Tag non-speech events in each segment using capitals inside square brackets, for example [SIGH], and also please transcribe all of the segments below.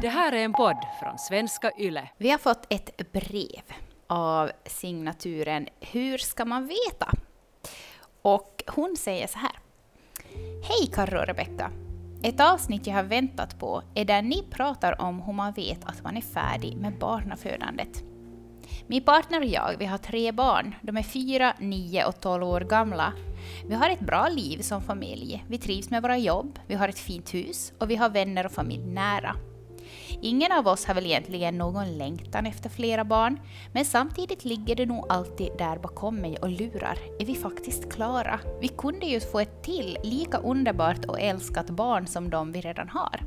Det här är en podd från svenska YLE. Vi har fått ett brev av signaturen Hur ska man veta? Och hon säger så här. Hej Karro och Rebecka. Ett avsnitt jag har väntat på är där ni pratar om hur man vet att man är färdig med barnafödandet. Min partner och jag, vi har tre barn. De är fyra, nio och tolv år gamla. Vi har ett bra liv som familj. Vi trivs med våra jobb, vi har ett fint hus och vi har vänner och familj nära. Ingen av oss har väl egentligen någon längtan efter flera barn, men samtidigt ligger det nog alltid där bakom mig och lurar. Är vi faktiskt klara? Vi kunde ju få ett till lika underbart och älskat barn som de vi redan har.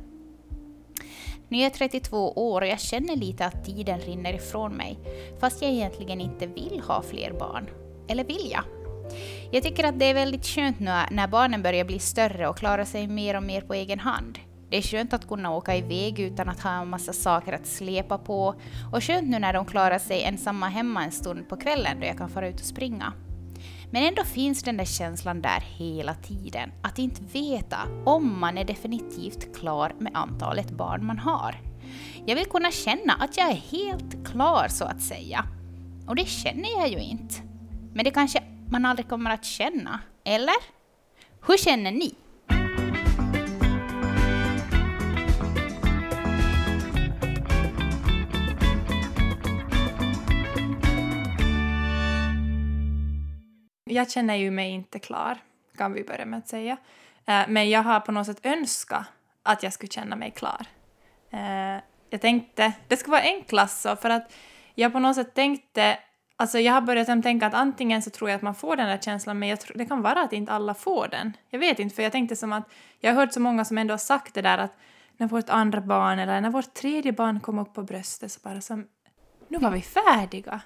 Nu är jag 32 år och jag känner lite att tiden rinner ifrån mig, fast jag egentligen inte vill ha fler barn. Eller vill jag? Jag tycker att det är väldigt skönt nu när barnen börjar bli större och klara sig mer och mer på egen hand. Det är skönt att kunna åka iväg utan att ha en massa saker att släpa på och skönt nu när de klarar sig ensamma hemma en stund på kvällen då jag kan fara ut och springa. Men ändå finns den där känslan där hela tiden, att inte veta om man är definitivt klar med antalet barn man har. Jag vill kunna känna att jag är helt klar så att säga. Och det känner jag ju inte. Men det kanske man aldrig kommer att känna, eller? Hur känner ni? Jag känner ju mig inte klar, kan vi börja med att säga. Eh, men jag har på något sätt önskat att jag skulle känna mig klar. Eh, jag tänkte, det skulle vara enklast så, för att jag på något sätt tänkte, alltså jag har börjat tänka att antingen så tror jag att man får den där känslan, men jag tror, det kan vara att inte alla får den. Jag vet inte, för jag tänkte som att, jag har hört så många som ändå har sagt det där att när vårt andra barn eller när vårt tredje barn kom upp på bröstet så bara som, nu var vi färdiga.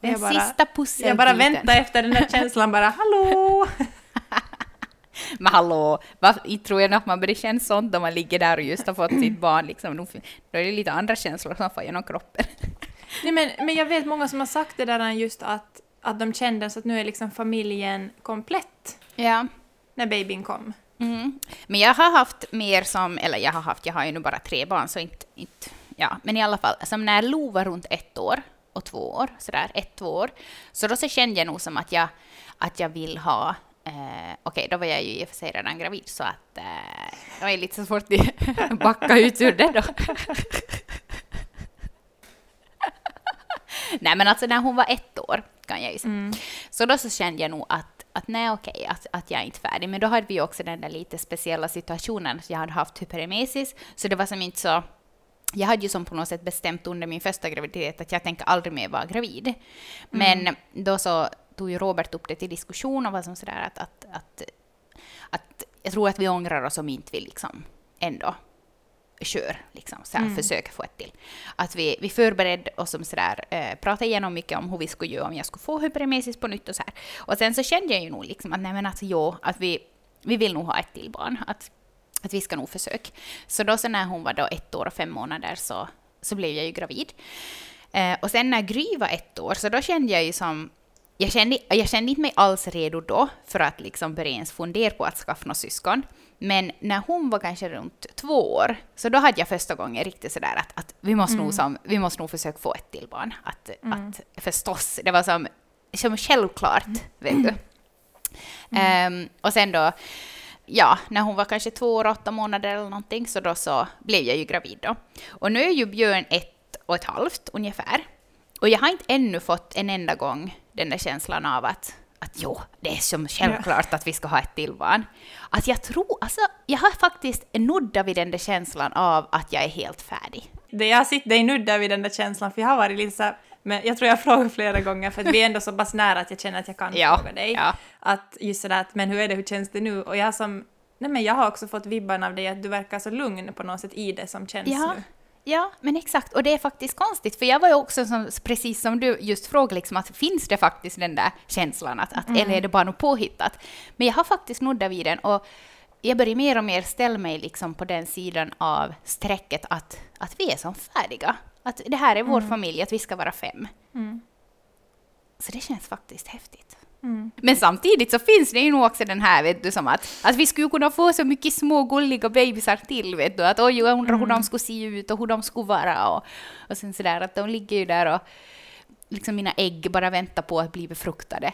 Den jag bara, sista pusselbiten. Jag bara väntar efter den där [LAUGHS] känslan bara hallå! [LAUGHS] Men hallå, vad, tror jag att man börjar känna sånt då man ligger där och just har fått sitt barn. Liksom. Då är det lite andra känslor som får genom kroppen. [LAUGHS] Nej, men, men jag vet många som har sagt det där just att, att de kände så att nu är liksom familjen komplett. Ja. När babyn kom. Mm. Men jag har haft mer som, eller jag har haft, jag har ju nu bara tre barn så inte, inte ja, men i alla fall, som när Lo var runt ett år och två år, sådär ett, två år. Så då så kände jag nog som att jag, att jag vill ha Eh, Okej, okay, då var jag ju i och för sig redan gravid så att eh, det var lite så svårt att [LAUGHS] backa ut ur det då. [LAUGHS] nej men alltså när hon var ett år kan jag ju säga. Mm. Så då så kände jag nog att, att nej okej, okay, att, att jag är inte färdig. Men då hade vi också den där lite speciella situationen att jag hade haft hyperemesis, så det var som inte så jag hade ju som på något sätt bestämt under min första graviditet att jag tänker aldrig mer vara gravid. Men mm. då så tog ju Robert upp det till diskussion och var som sådär att, att, att, att jag tror att vi ångrar oss om inte vi liksom ändå kör, liksom, så här, mm. försöker få ett till. Att vi, vi förberedde oss som sådär, eh, pratade igenom mycket om hur vi skulle göra om jag skulle få hyperemesis på nytt och så här. Och sen så kände jag ju nog liksom att nej men alltså jo, att vi, vi vill nog ha ett till barn. Att, att vi ska nog försöka. Så då så när hon var då ett år och fem månader så, så blev jag ju gravid. Eh, och sen när Gry var ett år, så då kände jag ju som... Jag kände, jag kände inte mig alls redo då för att liksom börja ens fundera på att skaffa något syskon. Men när hon var kanske runt två år, så då hade jag första gången riktigt sådär att, att vi, måste mm. nog som, vi måste nog försöka få ett till barn. Att, mm. att förstås, det var som, som självklart, mm. vet du. Um, och sen då ja, när hon var kanske två år och åtta månader eller någonting, så då så blev jag ju gravid då. Och nu är ju Björn ett och ett halvt ungefär. Och jag har inte ännu fått en enda gång den där känslan av att, att jo, det är som självklart att vi ska ha ett till barn. Att jag tror, alltså, jag har faktiskt nuddat vid den där känslan av att jag är helt färdig. Det jag har sett dig nudda vid den där känslan, för jag har varit lite så här men jag tror jag har frågat flera gånger för vi är ändå så pass nära att jag känner att jag kan ja, fråga dig. Ja. Att just sådär att men hur är det, hur känns det nu? Och jag som, nej men jag har också fått vibban av dig att du verkar så lugn på något sätt i det som känns ja. nu. Ja, men exakt. Och det är faktiskt konstigt, för jag var ju också som, precis som du just frågade, liksom, att finns det faktiskt den där känslan, att, att, mm. eller är det bara något påhittat? Men jag har faktiskt nuddat vid den och jag börjar mer och mer ställa mig liksom på den sidan av strecket att, att vi är som färdiga. Att det här är vår mm. familj, att vi ska vara fem. Mm. Så det känns faktiskt häftigt. Men samtidigt så finns det ju nog också den här, vet du, som att, att vi skulle kunna få så mycket små gulliga bebisar till, vet du, att oj, jag undrar hur de skulle se ut och hur de skulle vara och, och sen sådär att de ligger ju där och liksom mina ägg bara väntar på att bli befruktade.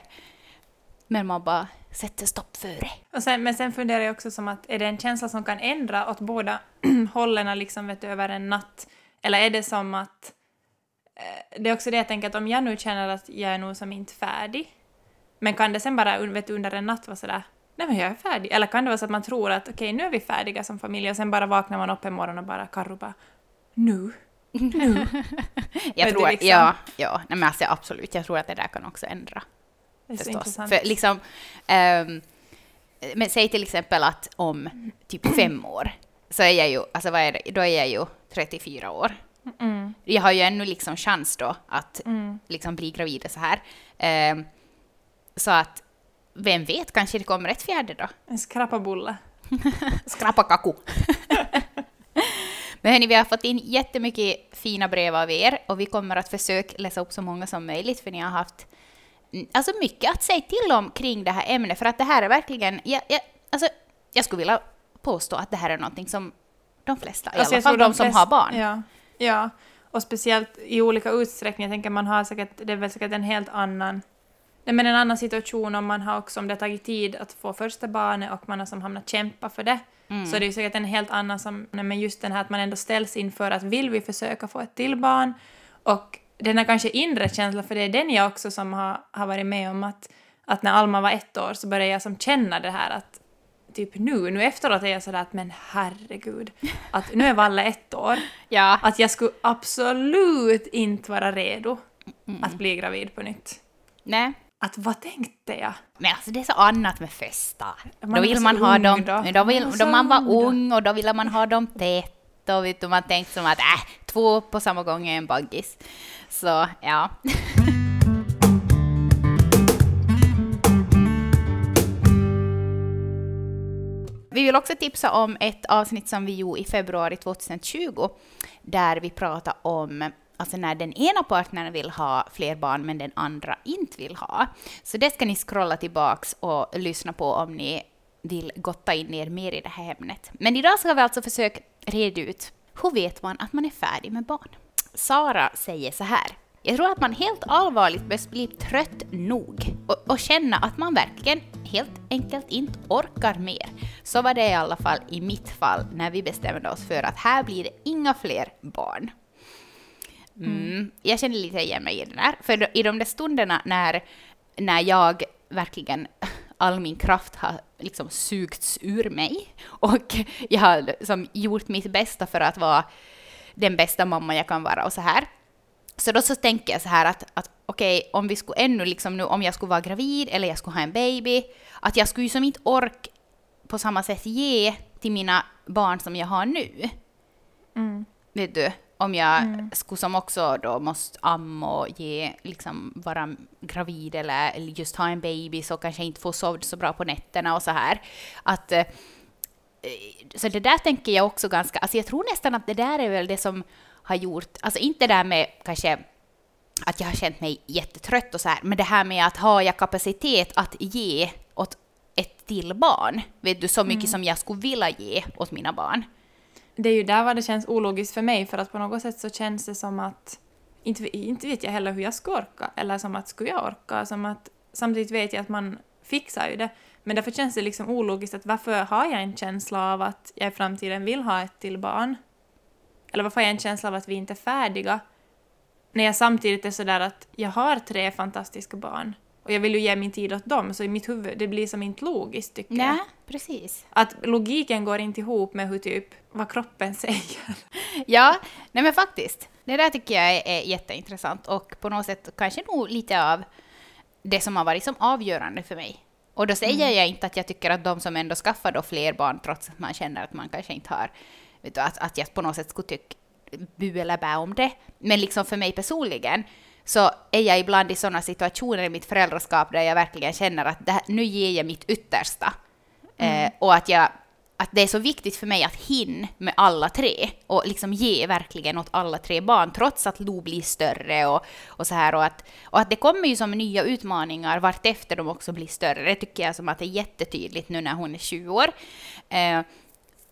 Men man bara sätter stopp för det. Och sen, men sen funderar jag också som att är det en känsla som kan ändra åt båda [CLEARS THROAT] hållen liksom, vet du, över en natt? Eller är det som att... Eh, det är också det jag tänker att om jag nu känner att jag är nog som inte färdig, men kan det sen bara vet under en natt vara sådär nej men jag är färdig? Eller kan det vara så att man tror att okej, okay, nu är vi färdiga som familj och sen bara vaknar man upp en morgon och bara Karro bara nu? Nu? [LAUGHS] jag tror, liksom? ja, ja nej, men alltså, absolut, jag tror att det där kan också ändra. Det är så intressant. För liksom, um, men säg till exempel att om typ fem år så är jag ju, alltså vad är det, då är jag ju 34 år. Mm. Jag har ju ännu liksom chans då att mm. liksom bli gravid så här. Um, så att vem vet, kanske det kommer ett fjärde då. En skrappabulle. [LAUGHS] Skrappakaku. Men hörni, vi har fått in jättemycket fina brev av er och vi kommer att försöka läsa upp så många som möjligt för ni har haft alltså mycket att säga till om kring det här ämnet för att det här är verkligen, jag, jag, alltså, jag skulle vilja påstå att det här är någonting som de flesta, i alltså, alla fall de, de som har barn. Ja, ja, och speciellt i olika utsträckning. Jag tänker man har säkert, det är väl säkert en helt annan Nej, men en annan situation om man har också, om det har tagit tid att få första barnet och man har som hamnat kämpa för det, mm. så det är ju säkert en helt annan som, nej, men just den här att man ändå ställs inför att vill vi försöka få ett till barn? Och den här kanske inre känslan, för det är den jag också som har, har varit med om att, att när Alma var ett år så började jag som känna det här att typ nu, nu efteråt är jag sådär att men herregud, att nu är Valle ett år, [LAUGHS] ja. att jag skulle absolut inte vara redo mm. att bli gravid på nytt. Nej, att vad tänkte jag? Men alltså det är så annat med festar. då vill man ha dem, då. Då, vill, då man var ung och då ville man ha dem tätt och vet du, man tänkte som att äh, två på samma gång är en baggis. Så ja. [LAUGHS] Vi vill också tipsa om ett avsnitt som vi gjorde i februari 2020 där vi pratade om alltså när den ena partnern vill ha fler barn men den andra inte vill ha. Så det ska ni scrolla tillbaks och lyssna på om ni vill gotta in er mer i det här ämnet. Men idag ska vi alltså försöka reda ut hur vet man att man är färdig med barn? Sara säger så här. Jag tror att man helt allvarligt börjar bli trött nog och, och känna att man verkligen helt enkelt inte orkar mer. Så var det i alla fall i mitt fall när vi bestämde oss för att här blir det inga fler barn. Mm. Jag känner lite igen mig i det där. För i de där stunderna när, när jag verkligen all min kraft har liksom sugits ur mig och jag har liksom gjort mitt bästa för att vara den bästa mamma jag kan vara och så här. Så då så tänker jag så här att, att okej, okay, om vi skulle ännu liksom nu, om jag skulle vara gravid eller jag skulle ha en baby, att jag skulle ju som inte ork på samma sätt ge till mina barn som jag har nu. Mm. Vet du? om jag mm. skulle som också då måste amma och ge, liksom vara gravid eller, just ha en baby så kanske jag inte får sova så bra på nätterna och så här. Att, eh, så det där tänker jag också ganska, alltså jag tror nästan att det där är väl det som har gjort, alltså inte det där med kanske att jag har känt mig jättetrött och så här, men det här med att ha jag kapacitet att ge åt ett till barn, vet du, så mycket mm. som jag skulle vilja ge åt mina barn det är ju där var det känns ologiskt för mig för att på något sätt så känns det som att inte, inte vet jag heller hur jag ska orka eller som att skulle jag orka som att samtidigt vet jag att man fixar ju det men därför känns det liksom ologiskt att varför har jag en känsla av att jag i framtiden vill ha ett till barn? Eller varför har jag en känsla av att vi inte är färdiga? När jag samtidigt är sådär att jag har tre fantastiska barn. Och jag vill ju ge min tid åt dem, så i mitt huvud, det blir som inte logiskt tycker Nej, jag. precis. Att logiken går inte ihop med hur typ, vad kroppen [LAUGHS] säger. Ja, nej men faktiskt. Det där tycker jag är, är jätteintressant och på något sätt kanske nog lite av det som har varit som avgörande för mig. Och då säger mm. jag inte att jag tycker att de som ändå skaffar då fler barn trots att man känner att man kanske inte har, vet du, att, att jag på något sätt skulle tycka bu eller bä om det. Men liksom för mig personligen så är jag ibland i sådana situationer i mitt föräldraskap där jag verkligen känner att här, nu ger jag mitt yttersta. Mm. Eh, och att jag att det är så viktigt för mig att hinna med alla tre och liksom ge verkligen åt alla tre barn trots att Lo blir större och, och så här och att, och att det kommer ju som nya utmaningar vartefter de också blir större. Det tycker jag som att det är jättetydligt nu när hon är 20 år. Eh,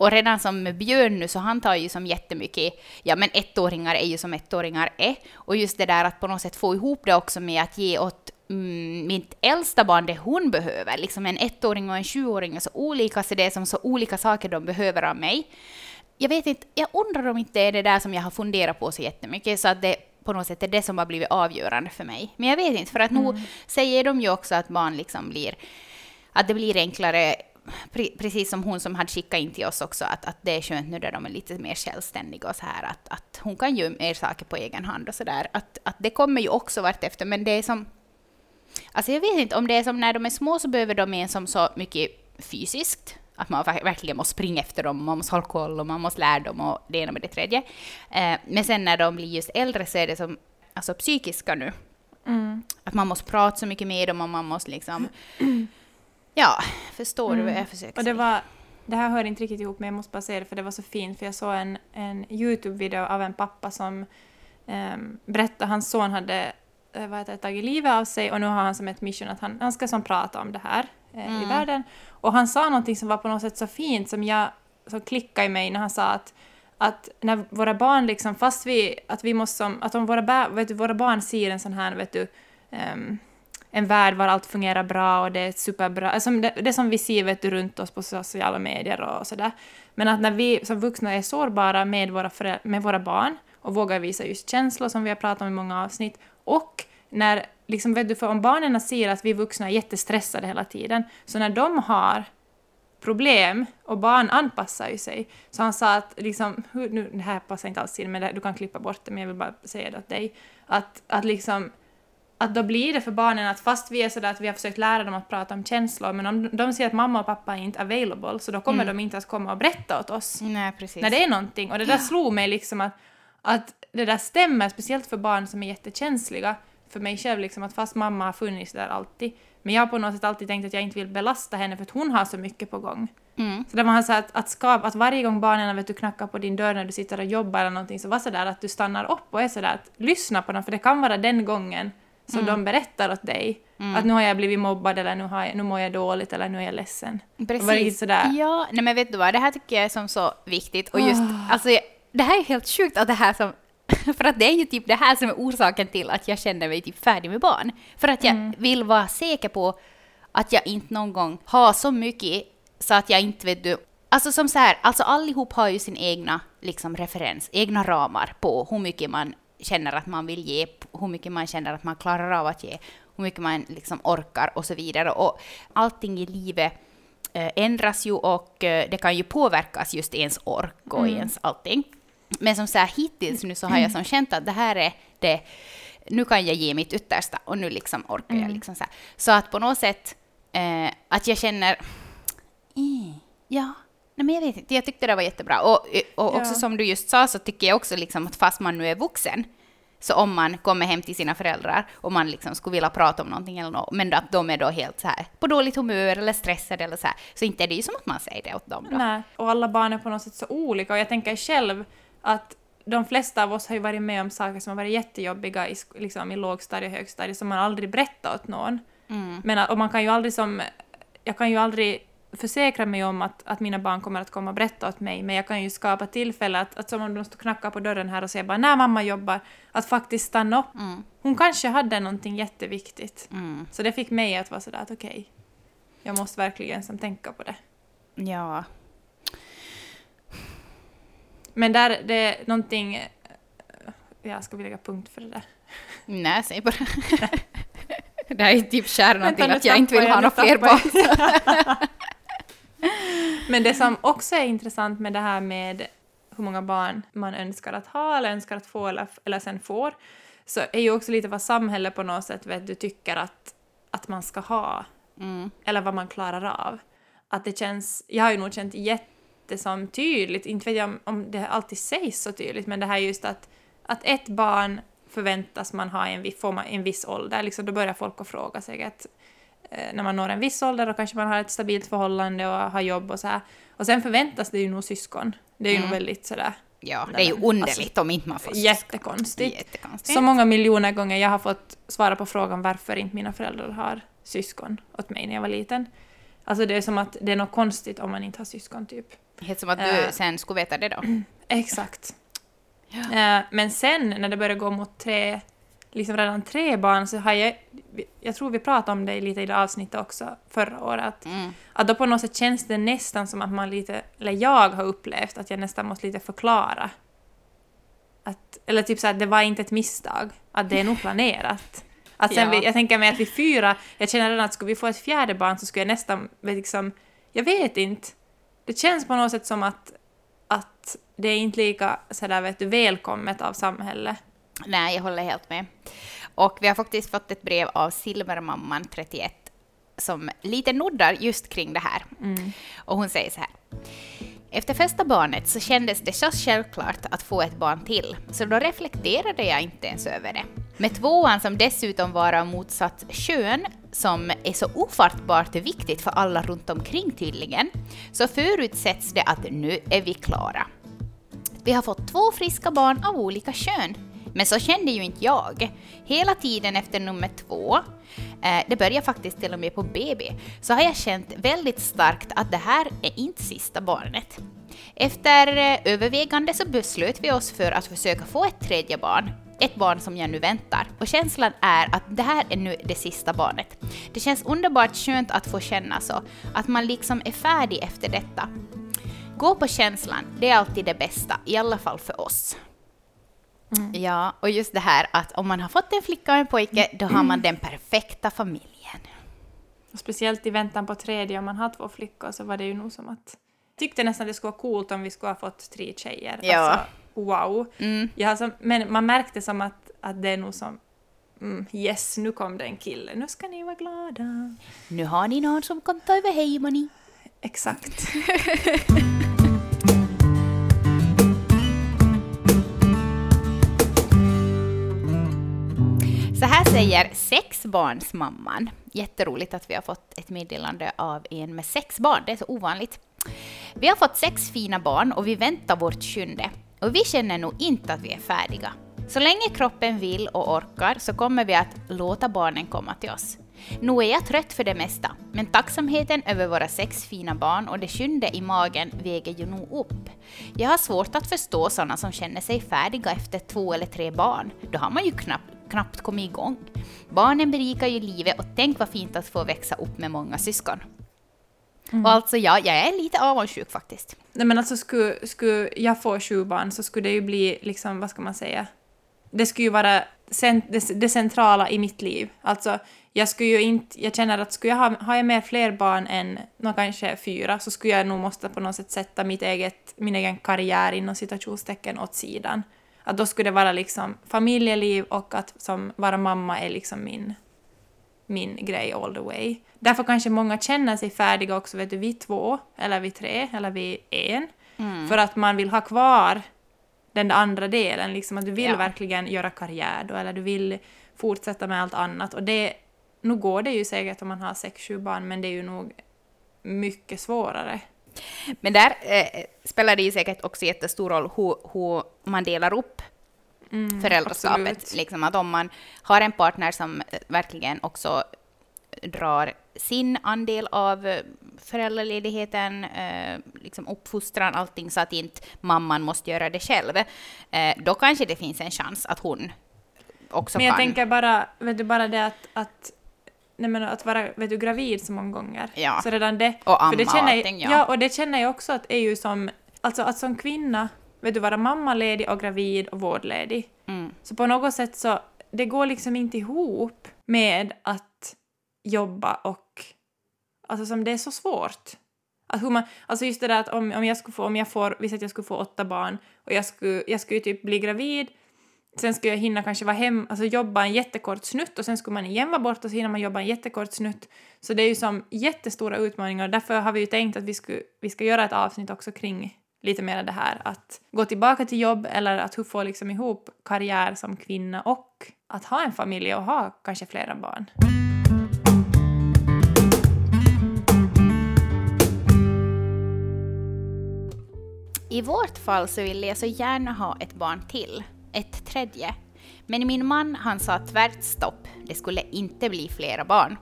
och redan som Björn nu så han tar ju som jättemycket, ja men ettåringar är ju som ettåringar är. Och just det där att på något sätt få ihop det också med att ge åt mm, mitt äldsta barn det hon behöver. Liksom en ettåring och en sjuåring är så olika, så det är som så olika saker de behöver av mig. Jag vet inte, jag undrar om inte det är det där som jag har funderat på så jättemycket, så att det på något sätt är det som har blivit avgörande för mig. Men jag vet inte, för att mm. nu säger de ju också att barn liksom blir, att det blir enklare precis som hon som hade skickat in till oss också, att, att det är skönt nu där de är lite mer självständiga och så här, att, att hon kan göra mer saker på egen hand och så där. Att, att det kommer ju också vartefter, men det är som... Alltså jag vet inte, om det är som när de är små så behöver de en som så mycket fysiskt, att man verkligen måste springa efter dem, man måste hålla koll och man måste lära dem och det ena med det tredje. Eh, men sen när de blir just äldre så är det som alltså psykiska nu. Mm. Att man måste prata så mycket med dem och man måste liksom Ja, förstår mm. du vad jag försöker och det säga? Var, det här hör inte riktigt ihop men jag måste bara säga det för det var så fint för jag såg en, en Youtube-video av en pappa som um, berättade att hans son hade uh, vad heter, tagit livet av sig och nu har han som ett mission att han, han ska som prata om det här uh, mm. i världen. Och han sa någonting som var på något sätt så fint som jag som klickade i mig när han sa att att när våra barn liksom, fast vi, att vi måste som, att om våra, vet du, våra barn ser en sån här, vet du, um, en värld var allt fungerar bra och det är superbra. Alltså det, det som vi ser vet du, runt oss på sociala medier och sådär. Men att när vi som vuxna är sårbara med våra, med våra barn och vågar visa just känslor som vi har pratat om i många avsnitt och när, liksom, vet du, för om barnen ser att vi vuxna är jättestressade hela tiden, så när de har problem och barn anpassar ju sig. Så han sa att, liksom, nu, det här passar inte alls in men det, du kan klippa bort det men jag vill bara säga det åt dig, att, att liksom att då blir det för barnen att fast vi är sådär att vi har försökt lära dem att prata om känslor, men om de ser att mamma och pappa är inte available, så då kommer mm. de inte att komma och berätta åt oss. Nej, precis. När det är någonting. Och det där ja. slog mig liksom att, att det där stämmer, speciellt för barn som är jättekänsliga. För mig själv liksom att fast mamma har funnits där alltid, men jag har på något sätt alltid tänkt att jag inte vill belasta henne för att hon har så mycket på gång. Mm. Så det var så att, att, skapa, att varje gång barnen vet du, knackar på din dörr när du sitter och jobbar eller någonting så var sådär att du stannar upp och är sådär att lyssna på dem för det kan vara den gången som mm. de berättar åt dig. Mm. Att nu har jag blivit mobbad eller nu, har jag, nu mår jag dåligt eller nu är jag ledsen. Precis. Sådär. Ja, nej men vet du vad, det här tycker jag är som så viktigt. Och just, oh. alltså, det här är helt sjukt att det här som [LAUGHS] för att det är ju typ det här som är orsaken till att jag känner mig typ färdig med barn. För att jag mm. vill vara säker på att jag inte någon gång har så mycket så att jag inte vet du. Alltså som så här, alltså allihop har ju sin egna liksom referens, egna ramar på hur mycket man känner att man vill ge, hur mycket man känner att man klarar av att ge, hur mycket man liksom orkar och så vidare. Och allting i livet eh, ändras ju och eh, det kan ju påverkas just ens ork och mm. ens allting. Men som så här, hittills nu så har jag som känt att det här är det, nu kan jag ge mitt yttersta och nu liksom orkar mm. jag. Liksom så, här. så att på något sätt eh, att jag känner, eh, ja, Nej, men jag vet inte, jag tyckte det var jättebra. Och, och också ja. som du just sa så tycker jag också liksom att fast man nu är vuxen, så om man kommer hem till sina föräldrar och man liksom skulle vilja prata om någonting eller något, men att de är då helt så här på dåligt humör eller stressade eller så här, så inte är det ju som att man säger det åt dem då. Nej, och alla barn är på något sätt så olika och jag tänker själv att de flesta av oss har ju varit med om saker som har varit jättejobbiga i, liksom, i lågstadie och högstadie som man aldrig berättat åt någon. Mm. Men, och man kan ju aldrig som, jag kan ju aldrig försäkra mig om att, att mina barn kommer att komma och berätta åt mig, men jag kan ju skapa tillfälle att, att som om de står och knackar på dörren här och säger bara när mamma jobbar, att faktiskt stanna upp. Mm. Hon kanske hade någonting jätteviktigt. Mm. Så det fick mig att vara sådär att okej, okay, jag måste verkligen som tänka på det. Ja. Men där, det är någonting... Jag ska vi lägga punkt för det där? Nej, säg bara. [LAUGHS] det här är typ kärnan till att jag inte vill ha några fler barn. [LAUGHS] Men det som också är intressant med det här med hur många barn man önskar att ha eller önskar att få eller, eller sen får, så är ju också lite vad samhället på något sätt vet du tycker att, att man ska ha. Mm. Eller vad man klarar av. Att det känns, jag har ju nog känt jättesom tydligt, inte vet jag om, om det alltid sägs så tydligt, men det här just att, att ett barn förväntas man ha en, får man en viss ålder, liksom, då börjar folk att fråga sig att när man når en viss ålder och kanske man har ett stabilt förhållande och har jobb och så här. Och sen förväntas det ju nog syskon. Det är ju Mm. nog väldigt sådär Ja, det är ju men, underligt alltså, om inte man får syskon. jättekonstigt. Jättekonstigt. Så många miljoner gånger jag har fått svara på frågan varför inte mina föräldrar har syskon åt mig när jag var liten. Alltså det är som att det är något konstigt om man inte har syskon typ. Helt som att du Äh. sen skulle veta det då. [CLEARS THROAT] Exakt. Eh, men sen när det börjar gå mot tre, liksom redan tre barn så har jag, jag tror vi pratade om det lite i det avsnittet också förra året, att, Mm. att då på något sätt känns det nästan som att man lite, eller jag har upplevt att jag nästan måste lite förklara. Att, eller typ så att det var inte ett misstag, att det är nog planerat. Att sen Ja. vi, jag tänker mig att vi fyra, jag känner redan att skulle vi få ett fjärde barn så skulle jag nästan, liksom, jag vet inte. Det känns på något sätt som att, att det är inte lika sådär, vet du, välkommet av samhället. Nej, jag håller helt med. Och vi har faktiskt fått ett brev av Silvermamman 31 som lite nuddar just kring det här. Och hon säger så här. Efter första barnet så kändes det så självklart att få ett barn till, så då reflekterade jag inte ens över det. Med tvåan som dessutom var av motsatt kön, som är så ofattbart viktigt för alla runt omkring tydligen, så förutsätts det att nu är vi klara. Vi har fått två friska barn av olika kön. Men så kände ju inte jag. Hela tiden efter nummer två, eh, det börjar faktiskt till och med på BB, så har jag känt väldigt starkt att det här är inte sista barnet. Efter eh, övervägande så beslöt vi oss för att försöka få ett tredje barn. Ett barn som jag nu väntar. Och känslan är att det här är nu det sista barnet. Det känns underbart skönt att få känna så. Att man liksom är färdig efter detta. Gå på känslan, det är alltid det bästa, i alla fall för oss. Ja, och just det här att om man har fått en flicka och en pojke, då har man den perfekta familjen. Och speciellt i väntan på tredje, om man har två flickor, så var det ju nog som att... Jag tyckte nästan det skulle vara coolt om vi skulle ha fått tre tjejer. Ja. Alltså, wow. Mm. Har som, men man märkte som att, att det är nog som... Mm, yes, nu kom det en kille. Nu ska ni vara glada. Nu har ni någon som kan ta över hemma Exakt. [LAUGHS] säger sexbarnsmamman. Jätteroligt att vi har fått ett meddelande av en med sex barn. Det är så ovanligt. Vi har fått sex fina barn och vi väntar vårt sjunde. Och vi känner nog inte att vi är färdiga. Så länge kroppen vill och orkar så kommer vi att låta barnen komma till oss. Nu är jag trött för det mesta, men tacksamheten över våra sex fina barn och det sjunde i magen väger ju nog upp. Jag har svårt att förstå sådana som känner sig färdiga efter två eller tre barn. Då har man ju knappt, knappt kommit igång. Barnen berikar ju livet och tänk vad fint att få växa upp med många syskon. Och alltså ja, jag är lite avundsjuk faktiskt. Nej men alltså skulle, skulle jag få sju barn så skulle det ju bli liksom, vad ska man säga? Det skulle ju vara cent, det, det centrala i mitt liv. Alltså, jag skulle ju inte, jag känner att skulle jag ha, har jag med fler barn än nå, kanske fyra så skulle jag nog måste på något sätt sätta mitt eget, min egen karriär inom citationstecken åt sidan. Att då skulle det vara liksom familjeliv och att som vara mamma är liksom min, min grej all the way. Därför kanske många känner sig färdiga också, vet du, vid två, eller vid tre, eller vid en. För att man vill ha kvar den där andra delen, liksom att du vill Ja. verkligen göra karriär då, eller du vill fortsätta med allt annat. Och det, nu går det ju säkert om man har sex, sju barn, men det är ju nog mycket svårare. Men där eh, spelar det ju säkert också jättestor roll hur, hur man delar upp föräldraskapet. Mm, absolut. Liksom att om man har en partner som eh, verkligen också drar sin andel av eh, föräldraledigheten, eh, liksom uppfostran, allting, så att inte mamman måste göra det själv, eh, då kanske det finns en chans att hon också Men jag kan. tänker bara, vet du, bara det att, att, nej men att vara vet du, gravid så många gånger. Ja. Så redan det. Och för det amma känner, och allting, ja. ja. och det känner jag också att är ju som, alltså att som kvinna, vet du, vara mammaledig och gravid och vårdledig. Mm. Så på något sätt så, det går liksom inte ihop med att jobba och, alltså som det är så svårt. Att hur man, alltså just det där att om, om jag skulle få, om jag får, vi säger att jag skulle få åtta barn och jag skulle, jag skulle typ bli gravid sen skulle jag hinna kanske vara hem, alltså jobba en jättekort snutt och sen skulle man igen vara borta och så hinner man jobba en jättekort snutt. Så det är ju som jättestora utmaningar. och Därför har vi ju tänkt att vi, skulle, vi ska göra ett avsnitt också kring lite mer det här att gå tillbaka till jobb eller att få liksom ihop karriär som kvinna och att ha en familj och ha kanske flera barn. I vårt fall så vill jag så gärna ha ett barn till ett tredje. Men min man han sa tvärt stopp, det skulle inte bli flera barn.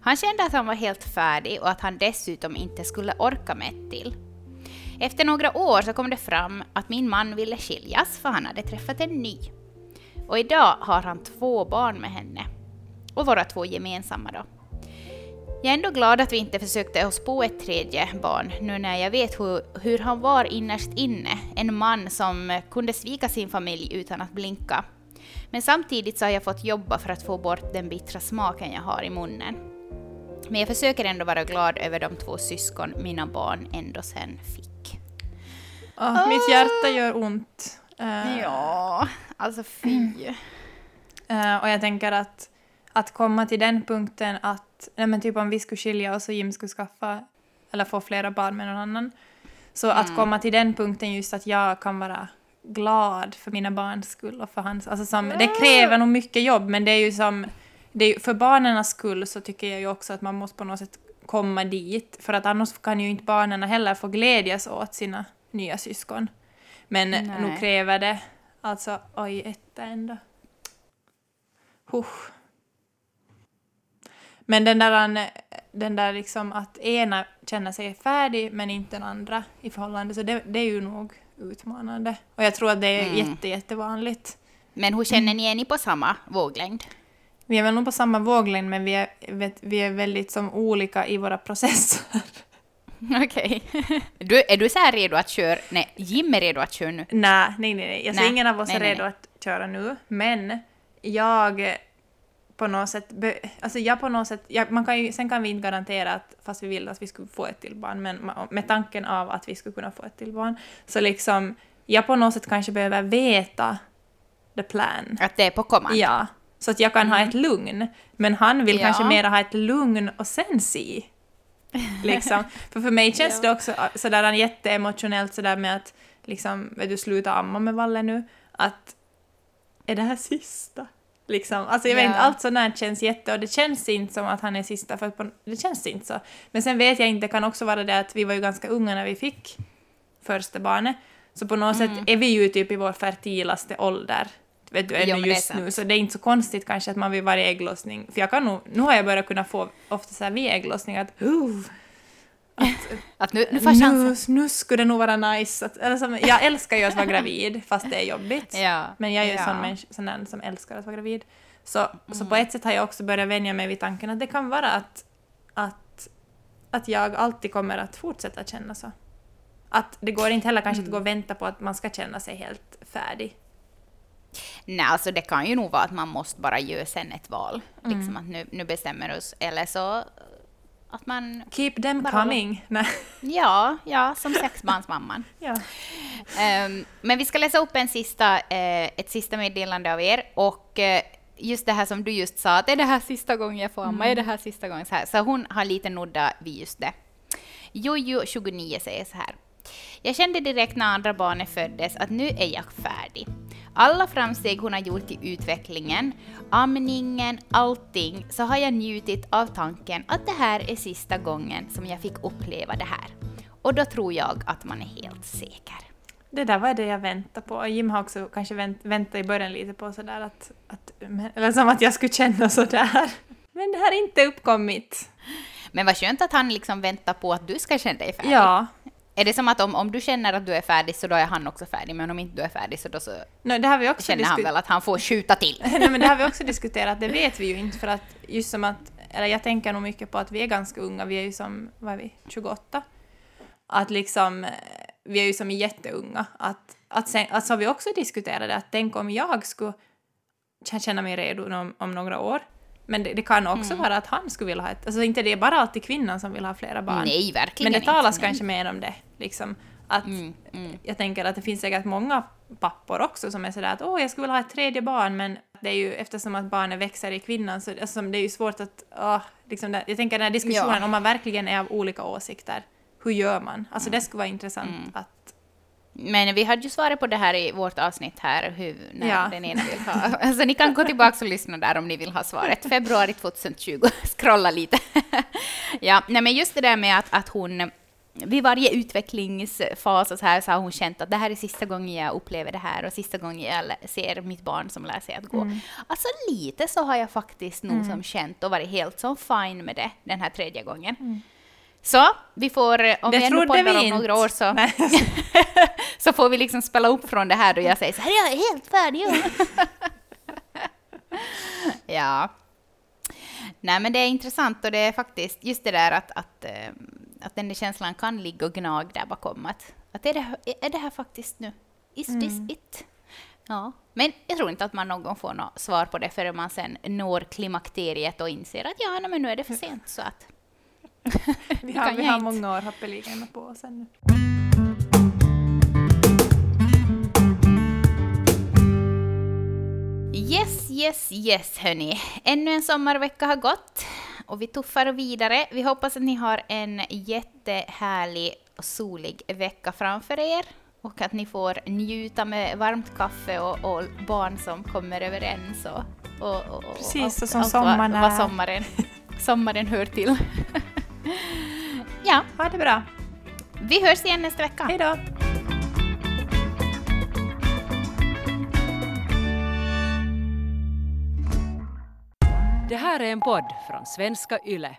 Han kände att han var helt färdig och att han dessutom inte skulle orka med ett till. Efter några år så kom det fram att min man ville skiljas för han hade träffat en ny. Och idag har han två barn med henne. Och våra två gemensamma då. Jag är ändå glad att vi inte försökte oss på ett tredje barn nu när jag vet hur, hur han var innerst inne. En man som kunde svika sin familj utan att blinka. Men samtidigt så har jag fått jobba för att få bort den bittra smaken jag har i munnen. Men jag försöker ändå vara glad över de två syskon mina barn ändå sen fick. Oh, mitt hjärta gör ont. Uh, Ja, alltså fy. uh, och jag tänker att, att komma till den punkten att, nej men typ om vi skulle skilja oss och Jim skulle skaffa, eller få flera barn med någon annan. Så att komma till den punkten just att jag kan vara glad för mina barns skull och för hans, alltså som, det kräver nog mycket jobb men det är ju som, det är, för barnens skull så tycker jag ju också att man måste på något sätt komma dit för att annars kan ju inte barnen heller få glädjas åt sina nya syskon. Men Nej. nog kräver det, alltså oj, etta ändå. Huh. Men den där, den där liksom att ena känner sig färdig men inte den andra i förhållande, så det, det är ju nog utmanande. Och jag tror att det är Mm. jätte, jättevanligt. Men hur känner ni, är ni på samma våglängd? Vi är väl nog på samma våglängd men vi är, vet, vi är väldigt som olika i våra processer. [LAUGHS] Okej. Du, är du så här redo att köra? Nej, Jim är redo att köra nu. nej, nej, nej. nej. Alltså, Nej. ingen av oss Nej, är nej, redo nej. att köra nu, men jag på något sätt, alltså jag på något sätt, jag, man kan ju, sen kan vi inte garantera att, fast vi vill att vi skulle få ett till barn, men med tanken av att vi skulle kunna få ett till barn, så liksom, jag på något sätt kanske behöver veta the plan. Att det är på kommand? Ja, så att jag kan ha ett lugn. Men han vill Mm. Ja. kanske mera ha ett lugn och sen se. [LAUGHS] Liksom. För för mig känns det också äh, sådär jätteemotionellt sådär med att liksom, du, sluta amma med Valle nu. Att är det här sista? Liksom. Alltså jag vet inte, allt sånt där känns jätte... Och det känns inte som att han är sista, för på, det känns inte så. Men sen vet jag inte, det kan också vara det att vi var ju ganska unga när vi fick första barnet. Så på något Mm. sätt är vi ju typ i vår fertilaste ålder. Vet du, ännu Jo, just nu. Så det är inte så konstigt kanske att man vid varje ägglossning... För jag kan nog... Nu har jag börjat kunna få ofta så här vid ägglossning att... Uh, Att nu, nu får chansen. nu, nu skulle det nog vara nice. Att, som, jag älskar ju att vara gravid, [LAUGHS] fast det är jobbigt. Ja. Men jag är ju ja. sån människa, sån där som älskar att vara gravid. Så, så Mm. på ett sätt har jag också börjat vänja mig vid tanken att det kan vara att, att, att jag alltid kommer att fortsätta känna så. Att det går inte heller kanske att gå och vänta på att man ska känna sig helt färdig. Nej, alltså det kan ju nog vara att man måste bara göra sen ett val. Mm. Liksom att nu, nu bestämmer oss. Eller så att man... Keep them coming. Nej. Ja, ja, som sexbarnsmamman. [LAUGHS] Ja. Ehm, men vi ska läsa upp en sista, eh, ett sista meddelande av er. Och eh, just det här som du just sa, att är det här sista gången jag får amma? Är det här sista gången? Så, här. så hon har lite nudda vid just det. Jojo29 säger så här. Jag kände direkt när andra barnet föddes att nu är jag färdig. Alla framsteg hon har gjort i utvecklingen, amningen, allting, så har jag njutit av tanken att det här är sista gången som jag fick uppleva det här. Och då tror jag att man är helt säker. Det där var det jag väntade på. Jim har också kanske vänt, väntat i början lite på sådär att, att... Eller som att jag skulle känna sådär. Men det är inte uppkommit. Men vad skönt att han liksom väntar på att du ska känna dig färdig. Ja. Är det som att om, om du känner att du är färdig så då är han också färdig, men om inte du är färdig så då så No, det har vi också känner han väl att han får skjuta till. [LAUGHS] Nej, men det har vi också diskuterat, det vet vi ju inte för att just som att, eller jag tänker nog mycket på att vi är ganska unga, vi är ju som, vad är vi, 28? Att liksom, eh, vi är ju som jätteunga. Att, att sen, alltså vi också diskuterade att tänk om jag skulle känna mig redo om, om några år. Men det, det kan också vara att han skulle vilja ha ett, alltså inte det är bara alltid kvinnan som vill ha flera barn. Nej, verkligen Men det talas inte. kanske mer om det. Liksom, att Mm, mm. Jag tänker att det finns säkert många pappor också som är sådär att åh, jag skulle vilja ha ett tredje barn, men det är ju eftersom att barnet växer i kvinnan så alltså, det är ju svårt att... åh, liksom jag tänker den här diskussionen, Ja. om man verkligen är av olika åsikter, hur gör man? Alltså det skulle vara intressant Mm. att... Men vi hade ju svarat på det här i vårt avsnitt här, hur, när Ja. den ena vill ha. [LAUGHS] Alltså ni kan gå tillbaka och lyssna där om ni vill ha svaret. Februari 2020, [LAUGHS] scrolla lite. [LAUGHS] ja, nej men just det där med att, att hon vid varje utvecklingsfas och så här så har hon känt att det här är sista gången jag upplever det här och sista gången jag ser mitt barn som lär sig att gå. Alltså lite så har jag faktiskt nog som känt och varit helt som fine med det den här tredje gången. Så vi får, eh, om Det vi ändå poddar om några år så, [LAUGHS] så får vi liksom spela upp från det här då jag säger så här, jag är helt färdig. [LAUGHS] ja. Nej men det är intressant och det är faktiskt just det där att, att, eh, att den där känslan kan ligga och gnag där bakom. Att, att är, det, är det här faktiskt nu? Is this it? Ja, men jag tror inte att man någon gång får något svar på det förrän man sen når klimakteriet och inser att ja, nej, men nu är det för sent så att [LAUGHS] Vi har, vi har inte. många år hoppeligen på oss ännu. Yes, yes, yes hörni. Ännu en sommarvecka har gått och vi tuffar vidare. Vi hoppas att ni har en jättehärlig och solig vecka framför er och att ni får njuta med varmt kaffe och, och barn som kommer överens och, och, och, och Precis, allt- och som vad- sommaren vad är. sommaren, sommaren hör till. [LAUGHS] ja, Ha det bra. vi hörs igen nästa vecka. Hej då! Det här är en podd från svenska YLE.